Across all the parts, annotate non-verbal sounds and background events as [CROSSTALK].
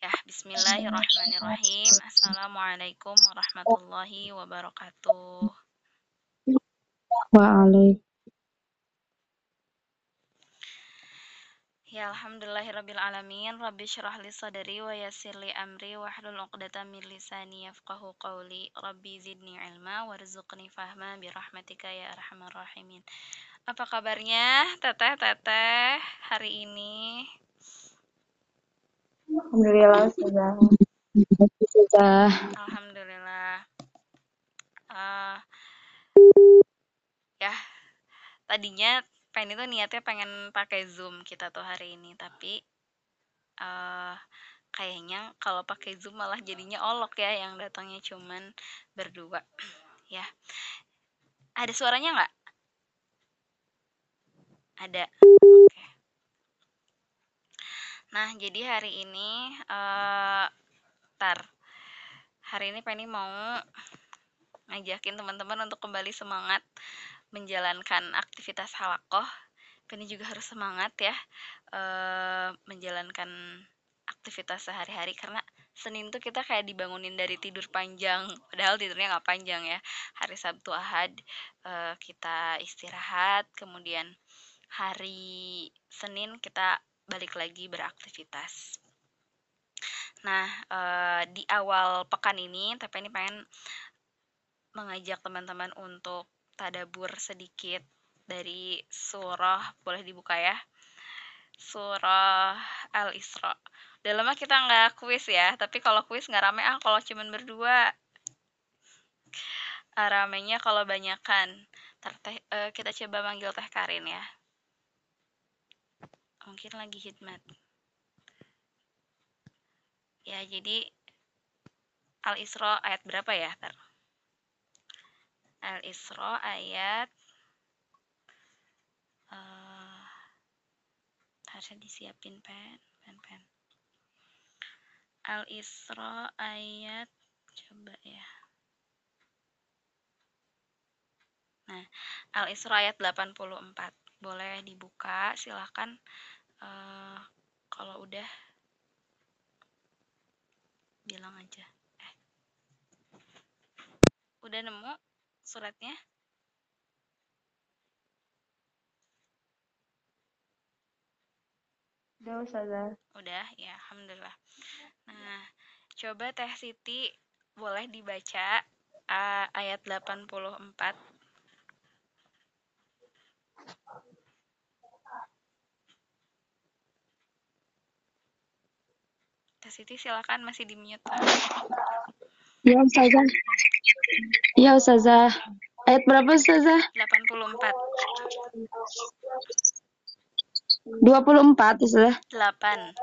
Ya, bismillahirrahmanirrahim. Assalamualaikum warahmatullahi wabarakatuh. Waalaikumsalam. Ya alhamdulillahirabbil alamin. Rabbi syrah li sadri wa yassir li amri wahlul 'uqdatam min lisani yafqahu qawli. Rabbi zidni ilma warzuqni fahma bi rahmatika ya arhamar rahimin. Apa kabarnya Teteh Teteh hari ini? Alhamdulillah sudah. Sudah. Alhamdulillah. Uh, ya, tadinya pengen itu niatnya pengen pakai Zoom kita tuh hari ini, tapi uh, kayaknya kalau pakai Zoom malah jadinya olok ya yang datangnya cuman berdua. ya. Ada suaranya nggak? Ada. Oke. Okay. Nah, jadi hari ini uh, tar. Hari ini Penny mau ngajakin teman-teman untuk kembali semangat menjalankan aktivitas halakoh. Penny juga harus semangat ya e, menjalankan aktivitas sehari-hari karena Senin tuh kita kayak dibangunin dari tidur panjang padahal tidurnya nggak panjang ya. Hari Sabtu Ahad e, kita istirahat kemudian hari Senin kita balik lagi beraktivitas. Nah e, di awal pekan ini tapi ini pengen mengajak teman-teman untuk tadabur sedikit dari surah boleh dibuka ya? Surah Al Isra udah lama kita nggak kuis ya tapi kalau kuis nggak rame ah kalau cuman berdua. Ah, ramenya kalau banyakan. Uh, kita coba manggil teh Karin ya mungkin lagi hikmat ya jadi Al Isra ayat berapa ya Tar? Al-Isra ayat uh, harusnya disiapin pen, pen, pen. Al-Isra ayat coba ya. Nah, Al-Isra ayat 84. Boleh dibuka, silahkan uh, kalau udah bilang aja. Eh. Udah nemu? suratnya? Udah, Ustazah. Udah, ya, Alhamdulillah. Nah, coba Teh Siti boleh dibaca uh, ayat 84. Teh Siti silakan masih di mute. Ya, Ustazah. Iya, Ustazah. Ayat berapa, Ustazah? 84. 24, Ustazah. 8.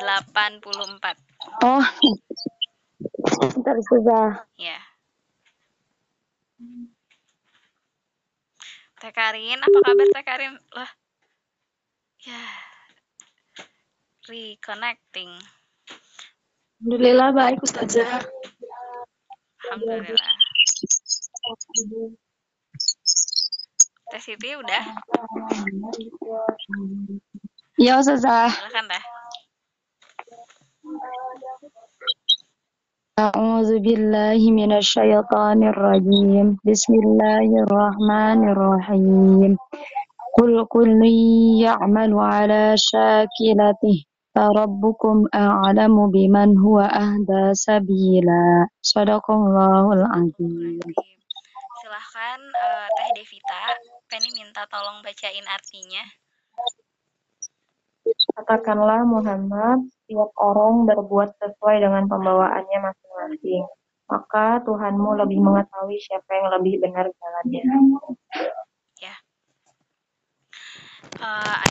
84. Oh. Bentar, Ustazah. Ya. Teh Karin, apa kabar Teh Karin? Lah. Ya. Reconnecting. Alhamdulillah baik Ustazah. Alhamdulillah. Tes Siti udah? Ya Ustazah. Silakan Teh. أعوذ بالله من الشيطان الرجيم بسم الله الرحمن الرحيم قل كل يعمل على شاكلته فربكم أعلم بمن هو أهدى سبيلا صدق الله العظيم silahkan uh, Teh Devita. Penny minta tolong bacain artinya. Katakanlah Muhammad, setiap orang berbuat sesuai dengan pembawaannya masing-masing. Maka Tuhanmu lebih mengetahui siapa yang lebih benar jalannya. Ya. Uh,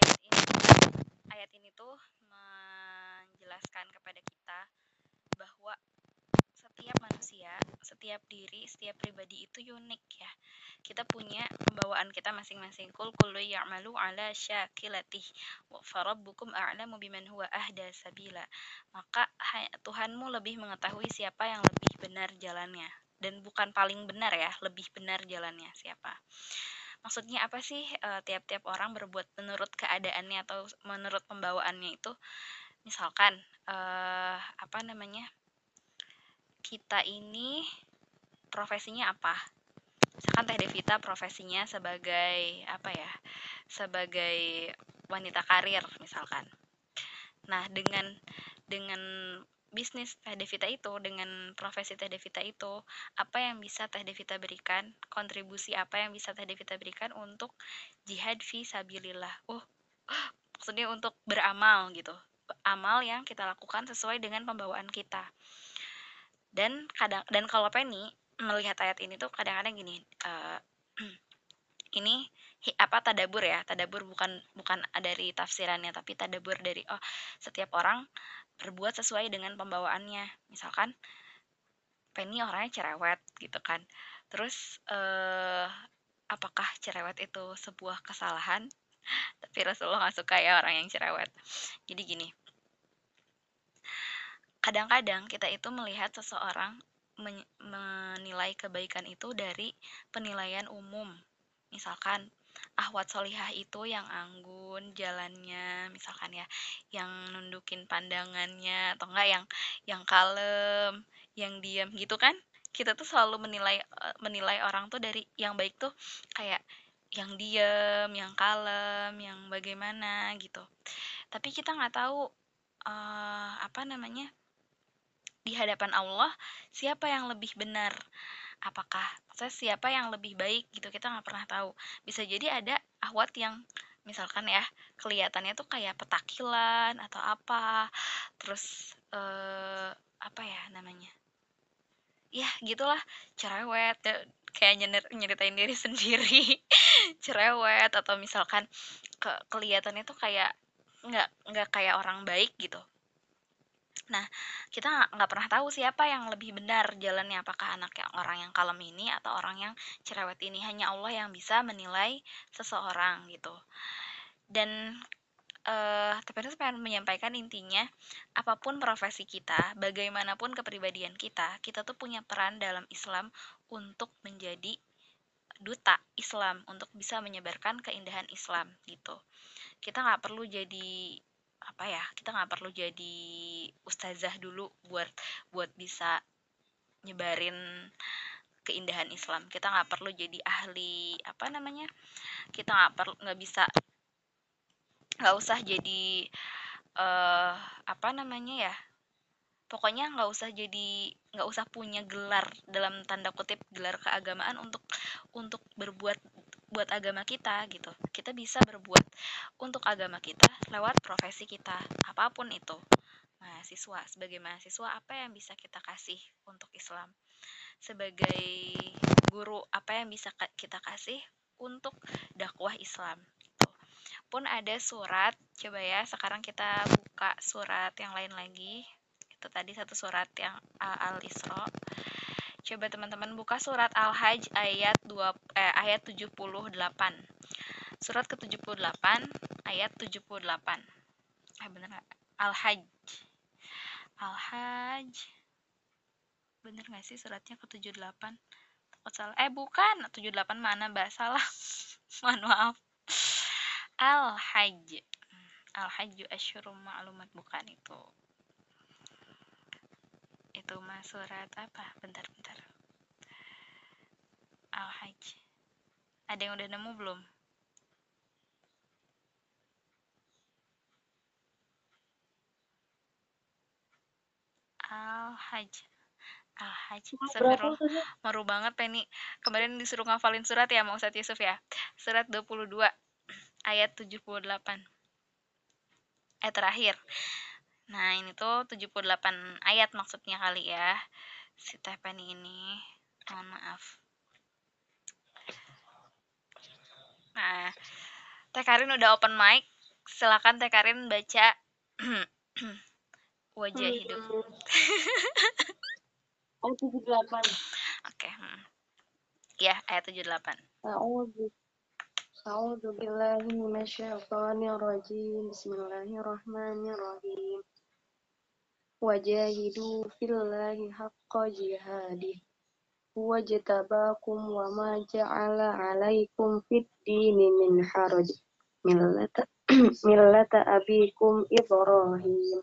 setiap manusia, setiap diri, setiap pribadi itu unik ya. Kita punya pembawaan kita masing-masing. Kul kullu ya'malu ala syakilatih wa farabbukum a'lamu biman huwa ahda sabila. Maka Tuhanmu lebih mengetahui siapa yang lebih benar jalannya dan bukan paling benar ya, lebih benar jalannya siapa. Maksudnya apa sih tiap-tiap uh, orang berbuat menurut keadaannya atau menurut pembawaannya itu misalkan uh, apa namanya kita ini profesinya apa? Misalkan Teh Devita profesinya sebagai apa ya sebagai wanita karir misalkan. Nah dengan dengan bisnis Teh Devita itu dengan profesi Teh Devita itu apa yang bisa Teh Devita berikan kontribusi apa yang bisa Teh Devita berikan untuk jihad fi sabilillah? Oh [GASPS] maksudnya untuk beramal gitu. Amal yang kita lakukan sesuai dengan pembawaan kita dan kadang dan kalau Penny melihat ayat ini tuh kadang-kadang gini uh, [CLEARS THROAT] ini apa tadabur ya. Tadabur bukan bukan dari tafsirannya tapi tadabur dari oh setiap orang berbuat sesuai dengan pembawaannya. Misalkan Penny orangnya cerewet gitu kan. Terus uh, apakah cerewet itu sebuah kesalahan? [LAUGHS] Tapi Rasulullah nggak suka ya orang yang cerewet. Jadi gini kadang-kadang kita itu melihat seseorang menilai kebaikan itu dari penilaian umum. Misalkan ahwat solihah itu yang anggun jalannya misalkan ya yang nundukin pandangannya atau enggak yang yang kalem yang diam gitu kan. Kita tuh selalu menilai eh, menilai orang tuh dari yang baik tuh kayak yang diam yang kalem yang bagaimana gitu. Tapi kita nggak tahu uh, apa namanya di hadapan Allah siapa yang lebih benar? Apakah saya siapa yang lebih baik gitu? Kita nggak pernah tahu. Bisa jadi ada ahwat yang misalkan ya kelihatannya tuh kayak petakilan atau apa terus eh, apa ya namanya? Ya gitulah. Cerewet kayak nyer nyeritain diri [LAUGHS] sendiri. Cerewet atau misalkan ke kelihatannya tuh kayak nggak nggak kayak orang baik gitu Nah, kita nggak pernah tahu siapa yang lebih benar jalannya, apakah anak yang orang yang kalem ini atau orang yang cerewet ini. Hanya Allah yang bisa menilai seseorang gitu. Dan uh, tapi itu pengen menyampaikan intinya, apa pun profesi kita, bagaimanapun kepribadian kita, kita tuh punya peran dalam Islam untuk menjadi duta Islam untuk bisa menyebarkan keindahan Islam gitu. Kita nggak perlu jadi apa ya kita nggak perlu jadi ustazah dulu buat buat bisa nyebarin keindahan Islam. Kita nggak perlu jadi ahli apa namanya kita nggak perlu nggak bisa nggak usah jadi uh, apa namanya ya pokoknya nggak usah jadi nggak usah punya gelar dalam tanda kutip gelar keagamaan untuk untuk berbuat buat agama kita gitu. Kita bisa berbuat untuk agama kita lewat profesi kita apa pun itu. Mahasiswa sebagai mahasiswa apa yang bisa kita kasih untuk Islam? Sebagai guru apa yang bisa kita kasih untuk dakwah Islam gitu. pun ada surat coba ya sekarang kita buka surat yang lain lagi. Itu tadi satu surat yang Al-Isra coba teman-teman buka surat Al-Hajj ayat 2 eh, ayat 78 surat ke-78 ayat 78 eh bener? Al-Hajj. Al-Hajj. Bener gak sih suratnya ke-78 takut salah. Eh bukan. 78 mana mbak? Salah. [LAUGHS] Mohon maaf. Al-Hajj. Al-Hajju asyurum ma'lumat. Bukan itu itu mah surat apa? Bentar bentar. Al hajj. Ada yang udah nemu belum? Al hajj. Al hajj seru. maru banget Penny. Kemarin disuruh ngafalin surat ya mau Yusuf ya. Surat 22 ayat 78 eh terakhir Nah, ini tuh 78 ayat maksudnya kali ya. Si Teh Penny ini. Mohon maaf. Nah, Teh Karin udah open mic. Silakan Teh Karin baca [CLEARS THROAT] wajah hidup. [LAUGHS] ayat 78. Oke. Okay. Hmm. Ya, ayat 78. A'udzu billahi minasyaitonir rajim. Bismillahirrahmanirrahim وجاهدوا في الله حق جهاده هو اجتباكم وما جعل عليكم في الدين من حرج ملة, [CLEARS THROAT] ملة أبيكم إبراهيم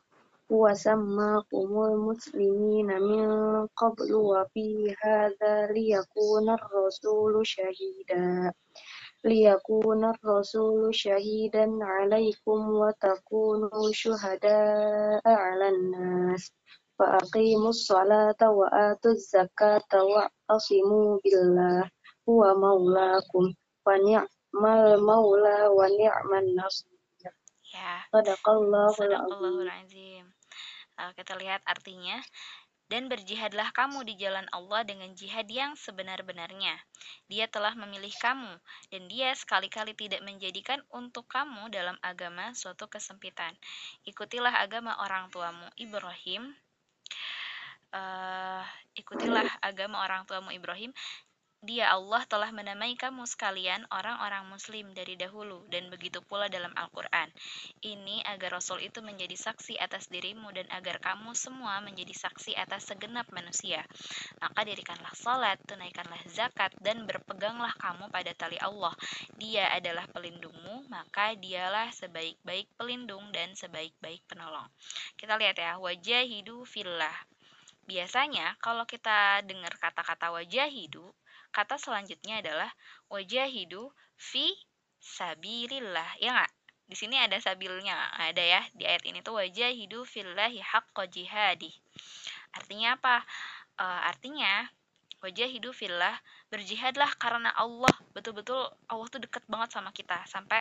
وسماكم المسلمين من قبل وفي هذا ليكون الرسول شهيدا ليكون الرسول شهيدا عليكم وتكونوا شهداء على الناس فأقيموا الصلاة وآتوا الزكاة واعتصموا بالله هو مولاكم فنعم المولى ونعم النصير Ya, Sadaqallahul sadaqallahul azim. azim. Uh, kita lihat artinya. Dan berjihadlah kamu di jalan Allah dengan jihad yang sebenar-benarnya. Dia telah memilih kamu, dan dia sekali-kali tidak menjadikan untuk kamu dalam agama suatu kesempitan. Ikutilah agama orang tuamu Ibrahim. Uh, ikutilah agama orang tuamu Ibrahim dia Allah telah menamai kamu sekalian orang-orang muslim dari dahulu dan begitu pula dalam Al-Qur'an. Ini agar Rasul itu menjadi saksi atas dirimu dan agar kamu semua menjadi saksi atas segenap manusia. Maka dirikanlah salat, tunaikanlah zakat dan berpeganglah kamu pada tali Allah. Dia adalah pelindungmu, maka dialah sebaik-baik pelindung dan sebaik-baik penolong. Kita lihat ya, wajahidu fillah. Biasanya kalau kita dengar kata-kata wajahidu, kata selanjutnya adalah wajahidu fi sabilillah. Ya nggak? Di sini ada sabilnya, ada ya. Di ayat ini tuh wajahidu fillahi haqqa jihadi. Artinya apa? E, artinya wajahidu fillah berjihadlah karena Allah betul-betul Allah tuh deket banget sama kita sampai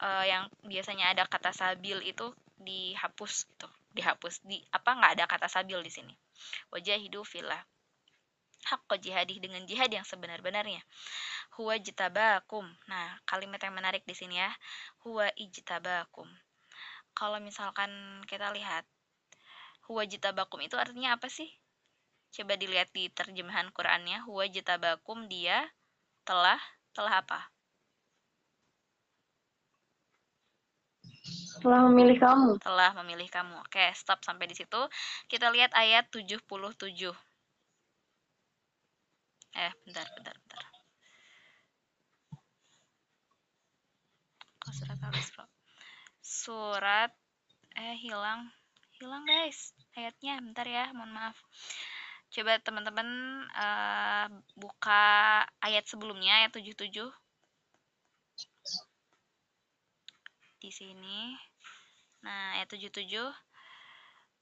uh, yang biasanya ada kata sabil itu dihapus gitu dihapus di apa nggak ada kata sabil di sini wajahidu fillah haqqa jihadih dengan jihad yang sebenar-benarnya. Huwa jitabakum. Nah, kalimat yang menarik di sini ya. Huwa ijtabakum. Kalau misalkan kita lihat huwa jitabakum itu artinya apa sih? Coba dilihat di terjemahan Qur'annya. Huwa jitabakum dia telah telah apa? Telah memilih kamu. Telah memilih kamu. Oke, stop sampai di situ. Kita lihat ayat 77 eh bentar bentar bentar. Oh, surat al surat eh hilang. Hilang guys ayatnya. Bentar ya mohon maaf. Coba teman-teman uh, buka ayat sebelumnya ayat 77 di sini. Nah ayat 77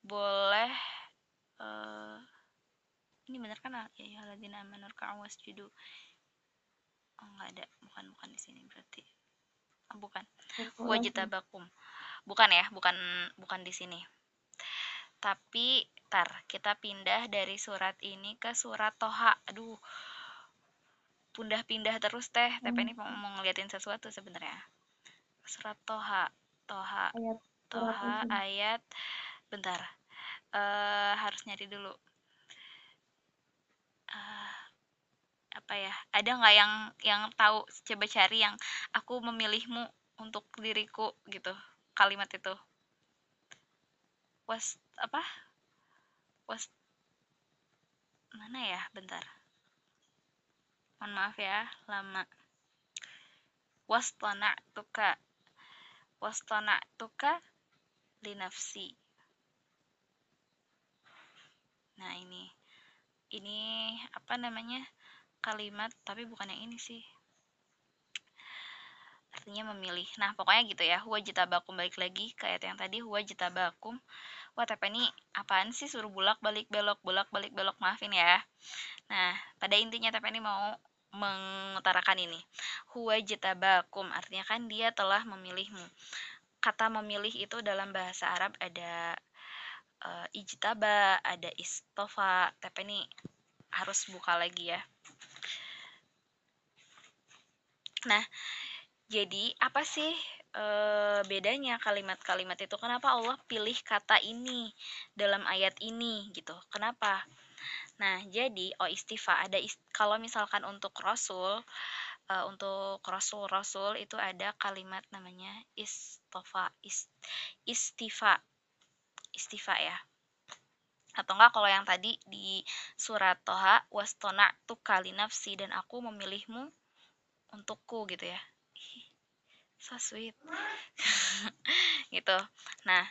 boleh uh, ini benar kan ya ayyuhalladzina amanu ruk'u wasjudu. Oh enggak ada. Bukan bukan di sini berarti. Oh, bukan. Wajitabakum. Bukan ya bukan bukan di sini. Tapi tar kita pindah dari surat ini ke surat toha. Aduh. Pindah-pindah terus teh. Hmm. tapi ini mau, mau ngeliatin sesuatu sebenarnya. Surat toha toha ayat, toha ayat. Bentar. Uh, harus nyari dulu apa ya? Ada nggak yang yang tahu coba cari yang aku memilihmu untuk diriku gitu kalimat itu? Was apa? Was mana ya? Bentar. Mohon maaf ya lama. Wastona tuka wastona tuka linafsi. Nah ini. Ini apa namanya kalimat tapi bukan yang ini sih. Artinya memilih. Nah pokoknya gitu ya. Huwa jitabakum balik lagi ke ayat yang tadi. Huwa jitabakum. Wah tapi ini apaan sih? Suruh bulak balik belok bulak balik belok. Maafin ya. Nah pada intinya tapi ini mau mengutarakan ini. Huwa jitabakum artinya kan dia telah memilihmu. Kata memilih itu dalam bahasa Arab ada uh, ijtaba, ada istofa, tapi ini harus buka lagi ya. Nah, jadi apa sih e, bedanya kalimat-kalimat itu? Kenapa Allah pilih kata ini dalam ayat ini gitu? Kenapa? Nah, jadi oh istifa ada ist, kalau misalkan untuk rasul e, untuk rasul-rasul itu ada kalimat namanya istofa ist, istifa istifa ya atau enggak kalau yang tadi di surat Toha wastona tu kali nafsi dan aku memilihmu untukku gitu ya. [LAUGHS] So sweet. [LAUGHS] Gitu. Nah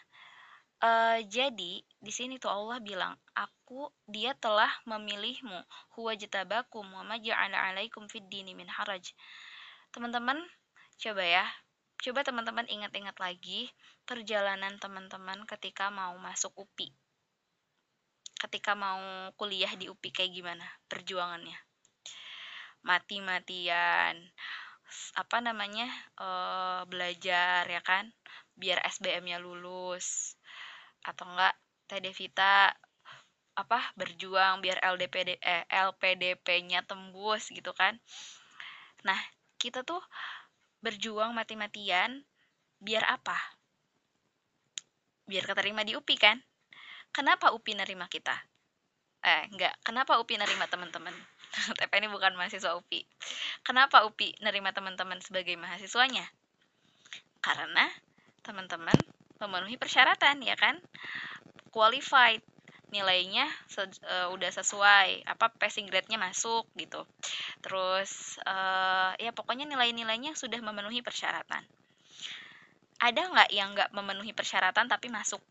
uh, jadi di sini tuh Allah bilang aku dia telah memilihmu. Huwa jatabakum wa ma ja'ala 'alaikum fid dini min haraj. Teman-teman coba ya. Coba teman-teman ingat-ingat lagi perjalanan teman-teman ketika mau masuk UPI ketika mau kuliah di UPI kayak gimana perjuangannya mati-matian apa namanya uh, belajar ya kan biar SBM-nya lulus atau enggak Teh Devita apa berjuang biar LDPD eh, LPDP-nya tembus gitu kan. Nah, kita tuh berjuang mati-matian biar apa? Biar keterima di UPI kan? Kenapa UPI nerima kita? Eh, enggak. Kenapa UPI nerima teman-teman? [LAUGHS] TP ini bukan mahasiswa UPI. Kenapa UPI nerima teman-teman sebagai mahasiswanya? Karena teman-teman memenuhi persyaratan ya kan? Qualified. Nilainya uh, udah sesuai. Apa passing grade-nya masuk gitu. Terus uh, ya pokoknya nilai-nilainya sudah memenuhi persyaratan. Ada nggak yang nggak memenuhi persyaratan tapi masuk?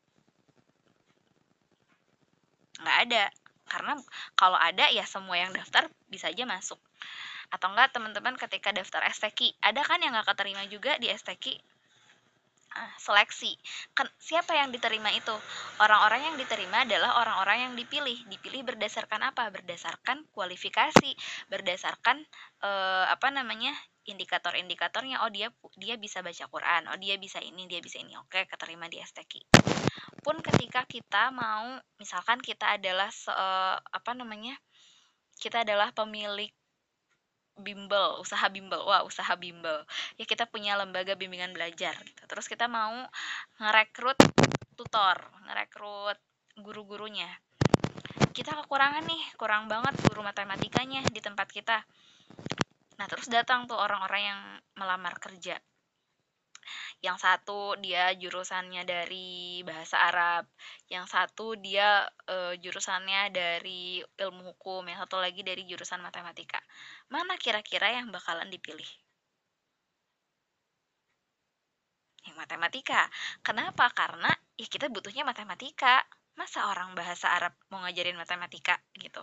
Nggak ada karena kalau ada ya semua yang daftar bisa aja masuk atau enggak teman-teman ketika daftar STQ ada kan yang nggak keterima juga di STQ Ah, seleksi. Siapa yang diterima itu? Orang-orang yang diterima adalah orang-orang yang dipilih. Dipilih berdasarkan apa? Berdasarkan kualifikasi, berdasarkan eh, apa namanya? indikator-indikatornya. Oh, dia dia bisa baca Quran. Oh, dia bisa ini, dia bisa ini. Oke, keterima di STQ. Pun ketika kita mau misalkan kita adalah se, apa namanya? Kita adalah pemilik bimbel, usaha bimbel. Wah, usaha bimbel. Ya kita punya lembaga bimbingan belajar gitu. Terus kita mau ngerekrut tutor, ngerekrut guru-gurunya. Kita kekurangan nih, kurang banget guru matematikanya di tempat kita. Nah, terus datang tuh orang-orang yang melamar kerja yang satu dia jurusannya dari bahasa Arab, yang satu dia e, jurusannya dari ilmu hukum, yang satu lagi dari jurusan matematika. Mana kira-kira yang bakalan dipilih? Yang matematika. Kenapa? Karena ya kita butuhnya matematika. Masa orang bahasa Arab mau ngajarin matematika gitu?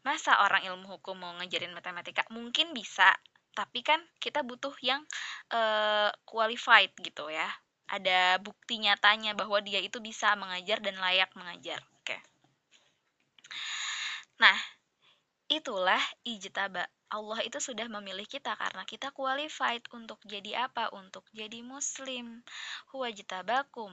Masa orang ilmu hukum mau ngajarin matematika? Mungkin bisa, tapi kan kita butuh yang uh, qualified gitu ya ada bukti nyatanya bahwa dia itu bisa mengajar dan layak mengajar oke nah itulah ijtaba Allah itu sudah memilih kita karena kita qualified untuk jadi apa? Untuk jadi muslim. Huwa jitabakum.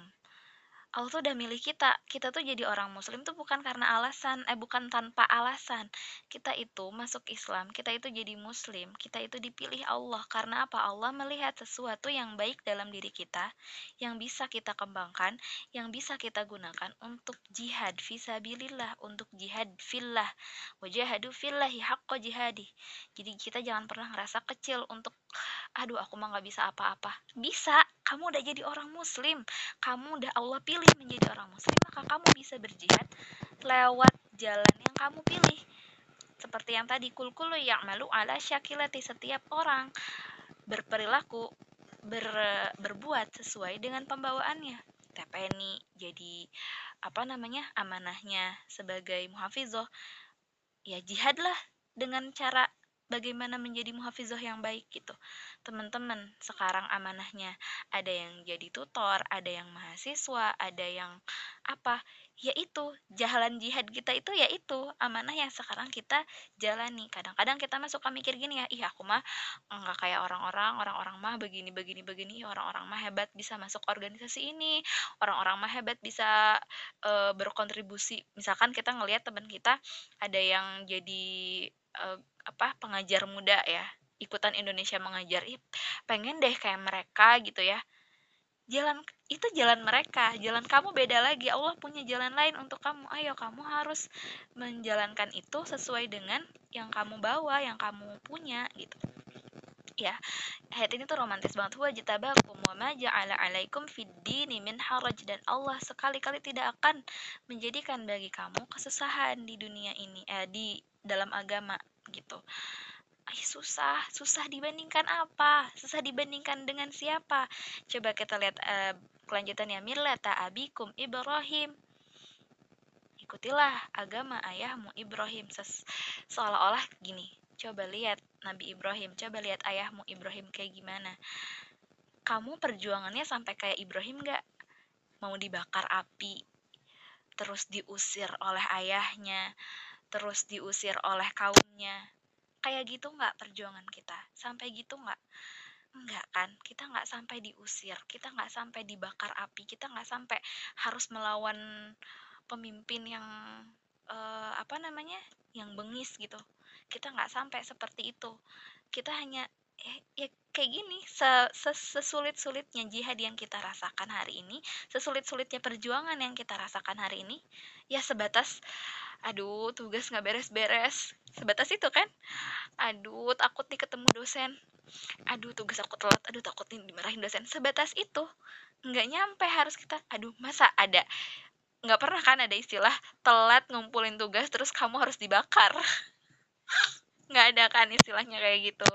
Allah tuh udah milih kita. Kita tuh jadi orang muslim tuh bukan karena alasan, eh bukan tanpa alasan. Kita itu masuk Islam, kita itu jadi muslim, kita itu dipilih Allah. Karena apa? Allah melihat sesuatu yang baik dalam diri kita, yang bisa kita kembangkan, yang bisa kita gunakan untuk jihad fisabilillah, untuk jihad fillah. Wajahadu fillahi haqqa jihadi. Jadi kita jangan pernah ngerasa kecil untuk aduh aku mah nggak bisa apa-apa. Bisa, kamu udah jadi orang muslim. Kamu udah Allah pilih menjadi orang muslim, maka kamu bisa berjihad lewat jalan yang kamu pilih. Seperti yang tadi kulkulu yang malu ala syakilati setiap orang berperilaku ber, berbuat sesuai dengan pembawaannya. Tepeni jadi apa namanya amanahnya sebagai muhafizoh ya jihadlah dengan cara bagaimana menjadi muhafizah yang baik gitu. Teman-teman, sekarang amanahnya ada yang jadi tutor, ada yang mahasiswa, ada yang apa? Yaitu jalan jihad kita itu yaitu amanah yang sekarang kita jalani. Kadang-kadang kita mah suka mikir gini ya, ih aku mah enggak kayak orang-orang, orang-orang mah begini begini begini, orang-orang mah hebat bisa masuk organisasi ini, orang-orang mah hebat bisa e, berkontribusi. Misalkan kita ngelihat teman kita ada yang jadi uh, apa pengajar muda ya ikutan Indonesia mengajar. Ih, pengen deh kayak mereka gitu ya. Jalan itu jalan mereka jalan kamu beda lagi. Allah punya jalan lain untuk kamu. Ayo kamu harus menjalankan itu sesuai dengan yang kamu bawa yang kamu punya gitu. Ya ayat ini tuh romantis banget. Huwa jitabakum wa ma ja'ala alaikum fid min haraj. Dan Allah sekali-kali tidak akan menjadikan bagi kamu kesusahan di dunia ini eh, di dalam agama gitu Ay, susah, susah dibandingkan apa? Susah dibandingkan dengan siapa? Coba kita lihat uh, kelanjutannya millata abikum Ibrahim. Ikutilah agama ayahmu Ibrahim. Seolah-olah gini. Coba lihat Nabi Ibrahim, coba lihat ayahmu Ibrahim kayak gimana. Kamu perjuangannya sampai kayak Ibrahim gak? Mau dibakar api, terus diusir oleh ayahnya, terus diusir oleh kaumnya, kayak gitu nggak perjuangan kita? Sampai gitu nggak? Enggak kan? Kita nggak sampai diusir kita nggak sampai dibakar api kita nggak sampai harus melawan pemimpin yang uh, apa namanya? Yang bengis gitu. Kita nggak sampai seperti itu. Kita hanya ya kayak gini sesulit sulitnya jihad yang kita rasakan hari ini sesulit sulitnya perjuangan yang kita rasakan hari ini ya sebatas aduh tugas nggak beres-beres. Sebatas itu kan? Aduh takut nih ketemu dosen. Aduh tugas aku telat. Aduh takut nih dimarahin dosen. Sebatas itu. Nggak nyampe harus kita aduh masa ada nggak pernah kan ada istilah telat ngumpulin tugas terus kamu harus dibakar [LAUGHS] nggak ada kan istilahnya kayak gitu.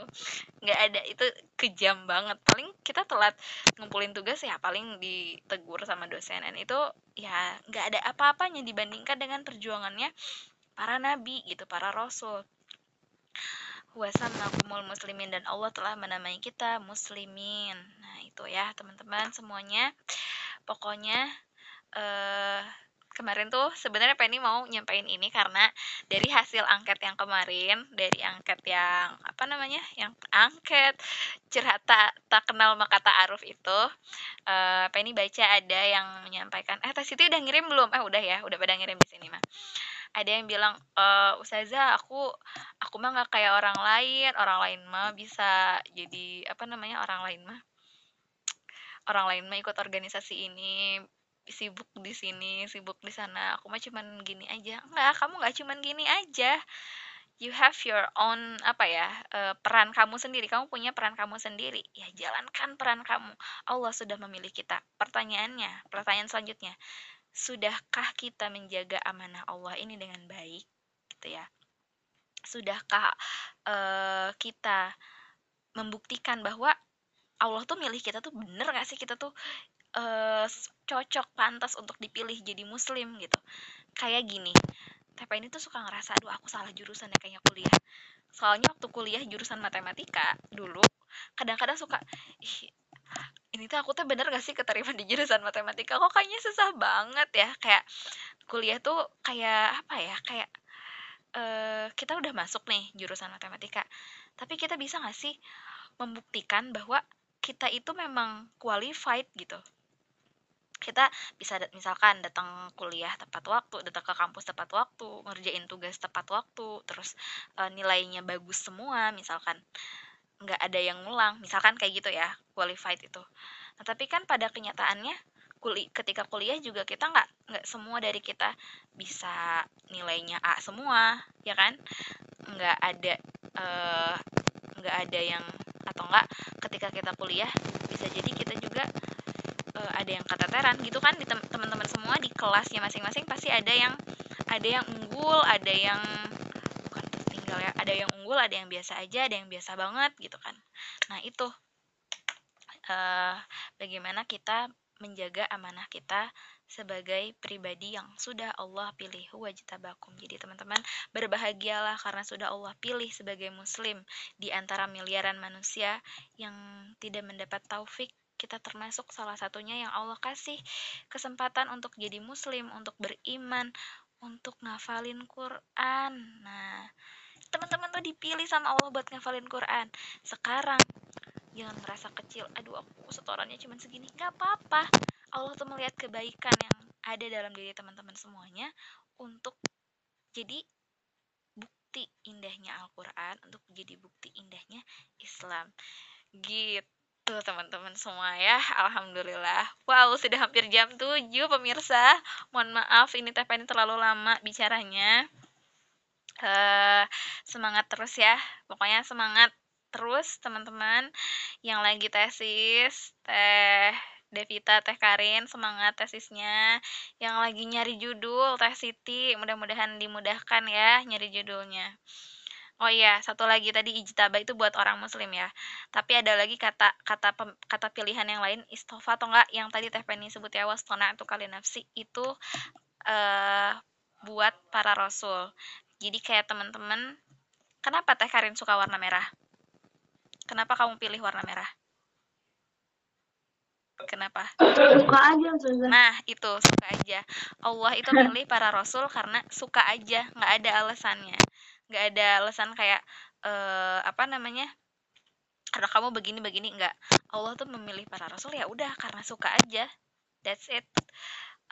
Nggak ada itu kejam banget. Paling kita telat ngumpulin tugas ya paling ditegur sama dosen. Dan itu ya nggak ada apa-apanya dibandingkan dengan perjuangannya para nabi gitu para rasul. Wasamakumul muslimin dan Allah telah menamai kita muslimin. Nah itu ya teman-teman semuanya. Pokoknya eh kemarin tuh sebenarnya Penny mau nyampain ini karena dari hasil angket yang kemarin dari angket yang apa namanya yang angket curhat tak, kenal maka tak aruf itu uh, Penny baca ada yang menyampaikan eh tes itu udah ngirim belum? Eh udah ya udah pada ngirim di sini mah. Ada yang bilang e, Ustazah aku aku mah nggak kayak orang lain orang lain mah bisa jadi apa namanya orang lain mah orang lain mah ikut organisasi ini sibuk di sini sibuk di sana. Aku mah cuman gini aja. Enggak kamu nggak cuman gini aja. You have your own apa ya uh, peran kamu sendiri. Kamu punya peran kamu sendiri. Ya jalankan peran kamu. Allah sudah memilih kita. Pertanyaannya pertanyaan selanjutnya. Sudahkah kita menjaga amanah Allah ini dengan baik? Gitu ya. Sudahkah uh, kita membuktikan bahwa Allah tuh milih kita tuh bener gak sih? Kita tuh uh, cocok pantas untuk dipilih jadi muslim gitu. Kayak gini TP ini tuh suka ngerasa aduh aku salah jurusan ya kayaknya kuliah. Soalnya waktu kuliah jurusan matematika dulu kadang-kadang suka ih ini tuh aku tuh bener gak sih keterima di jurusan matematika? Kok kayaknya susah banget ya? Kayak kuliah tuh kayak apa ya kayak uh, kita udah masuk nih jurusan matematika tapi kita bisa gak sih membuktikan bahwa kita itu memang qualified gitu kita bisa misalkan datang kuliah tepat waktu, datang ke kampus tepat waktu, ngerjain tugas tepat waktu, terus e, nilainya bagus semua, misalkan nggak ada yang ngulang, misalkan kayak gitu ya, qualified itu. Nah, tapi kan pada kenyataannya kuli ketika kuliah juga kita nggak nggak semua dari kita bisa nilainya A semua, ya kan? Nggak ada uh, nggak ada yang atau enggak ketika kita kuliah bisa jadi kita juga uh, ada yang keteteran gitu kan di teman-teman semua di kelasnya masing-masing pasti ada yang ada yang unggul ada yang bukan tinggal ya ada yang unggul ada yang biasa aja ada yang biasa banget gitu kan nah itu uh, bagaimana kita menjaga amanah kita sebagai pribadi yang sudah Allah pilih wajtabakum. Jadi teman-teman berbahagialah karena sudah Allah pilih sebagai muslim di antara miliaran manusia yang tidak mendapat taufik kita termasuk salah satunya yang Allah kasih kesempatan untuk jadi muslim, untuk beriman, untuk ngafalin Quran. Nah, teman-teman tuh dipilih sama Allah buat ngafalin Quran. Sekarang jangan merasa kecil, aduh aku setorannya cuma segini. Gak apa-apa. Allah tuh melihat kebaikan yang ada dalam diri teman-teman semuanya untuk jadi bukti indahnya Al-Quran, untuk jadi bukti indahnya Islam. Gitu Tuh teman-teman semua ya, Alhamdulillah. Wow, sudah hampir jam 7 pemirsa. Mohon maaf ini TPN terlalu lama bicaranya. Uh, semangat terus ya, pokoknya semangat terus teman-teman yang lagi tesis, teh Devita, Teh Karin, semangat tesisnya. Yang lagi nyari judul, Teh Siti, mudah-mudahan dimudahkan ya nyari judulnya. Oh iya, satu lagi tadi ijtaba itu buat orang muslim ya. Tapi ada lagi kata kata pem- kata pilihan yang lain istofa atau enggak yang tadi Teh Penny sebut ya wastona itu kali nafsi itu eh buat para rasul. Jadi kayak teman-teman, kenapa Teh Karin suka warna merah? Kenapa kamu pilih warna merah? Kenapa? Suka aja Ustazah. Nah, itu suka aja. Allah itu milih para rasul karena suka aja, nggak ada alasannya. Nggak ada alasan kayak eh apa namanya? Karena kamu begini begini nggak. Allah tuh memilih para rasul ya udah karena suka aja. That's it.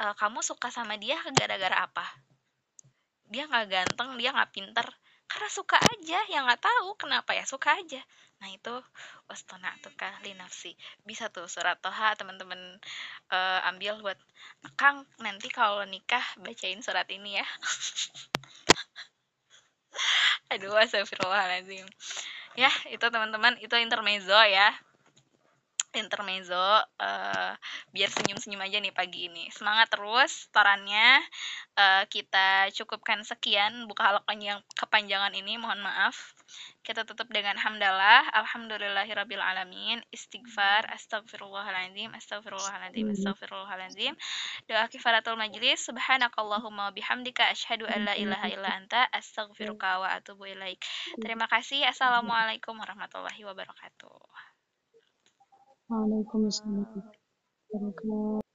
Eh, kamu suka sama dia gara-gara apa? Dia nggak ganteng, dia nggak pinter. Karena suka aja, ya nggak tahu kenapa ya suka aja. Nah itu wastona tukah linafsi. Bisa tuh surat Toha teman-teman eh, ambil buat Kang nanti kalau nikah bacain surat ini ya. [LAUGHS] Aduh, astagfirullahaladzim. Ya, itu teman-teman, itu intermezzo ya. Intermezzo, eh, biar senyum-senyum aja nih pagi ini. Semangat terus torannya. Eh, kita cukupkan sekian buka halak panjang kepanjangan ini, mohon maaf. Kita tutup dengan hamdalah, alhamdulillahirabbil alamin, istighfar, astagfirullahaladzim, astagfirullahaladzim, astagfirullahaladzim. Doa kifaratul majlis, subhanakallahumma bihamdika asyhadu an la ilaha illa anta, astaghfiruka wa atubu ilaik. Terima kasih. Assalamualaikum warahmatullahi wabarakatuh. Waalaikumsalam. warahmatullahi wabarakatuh.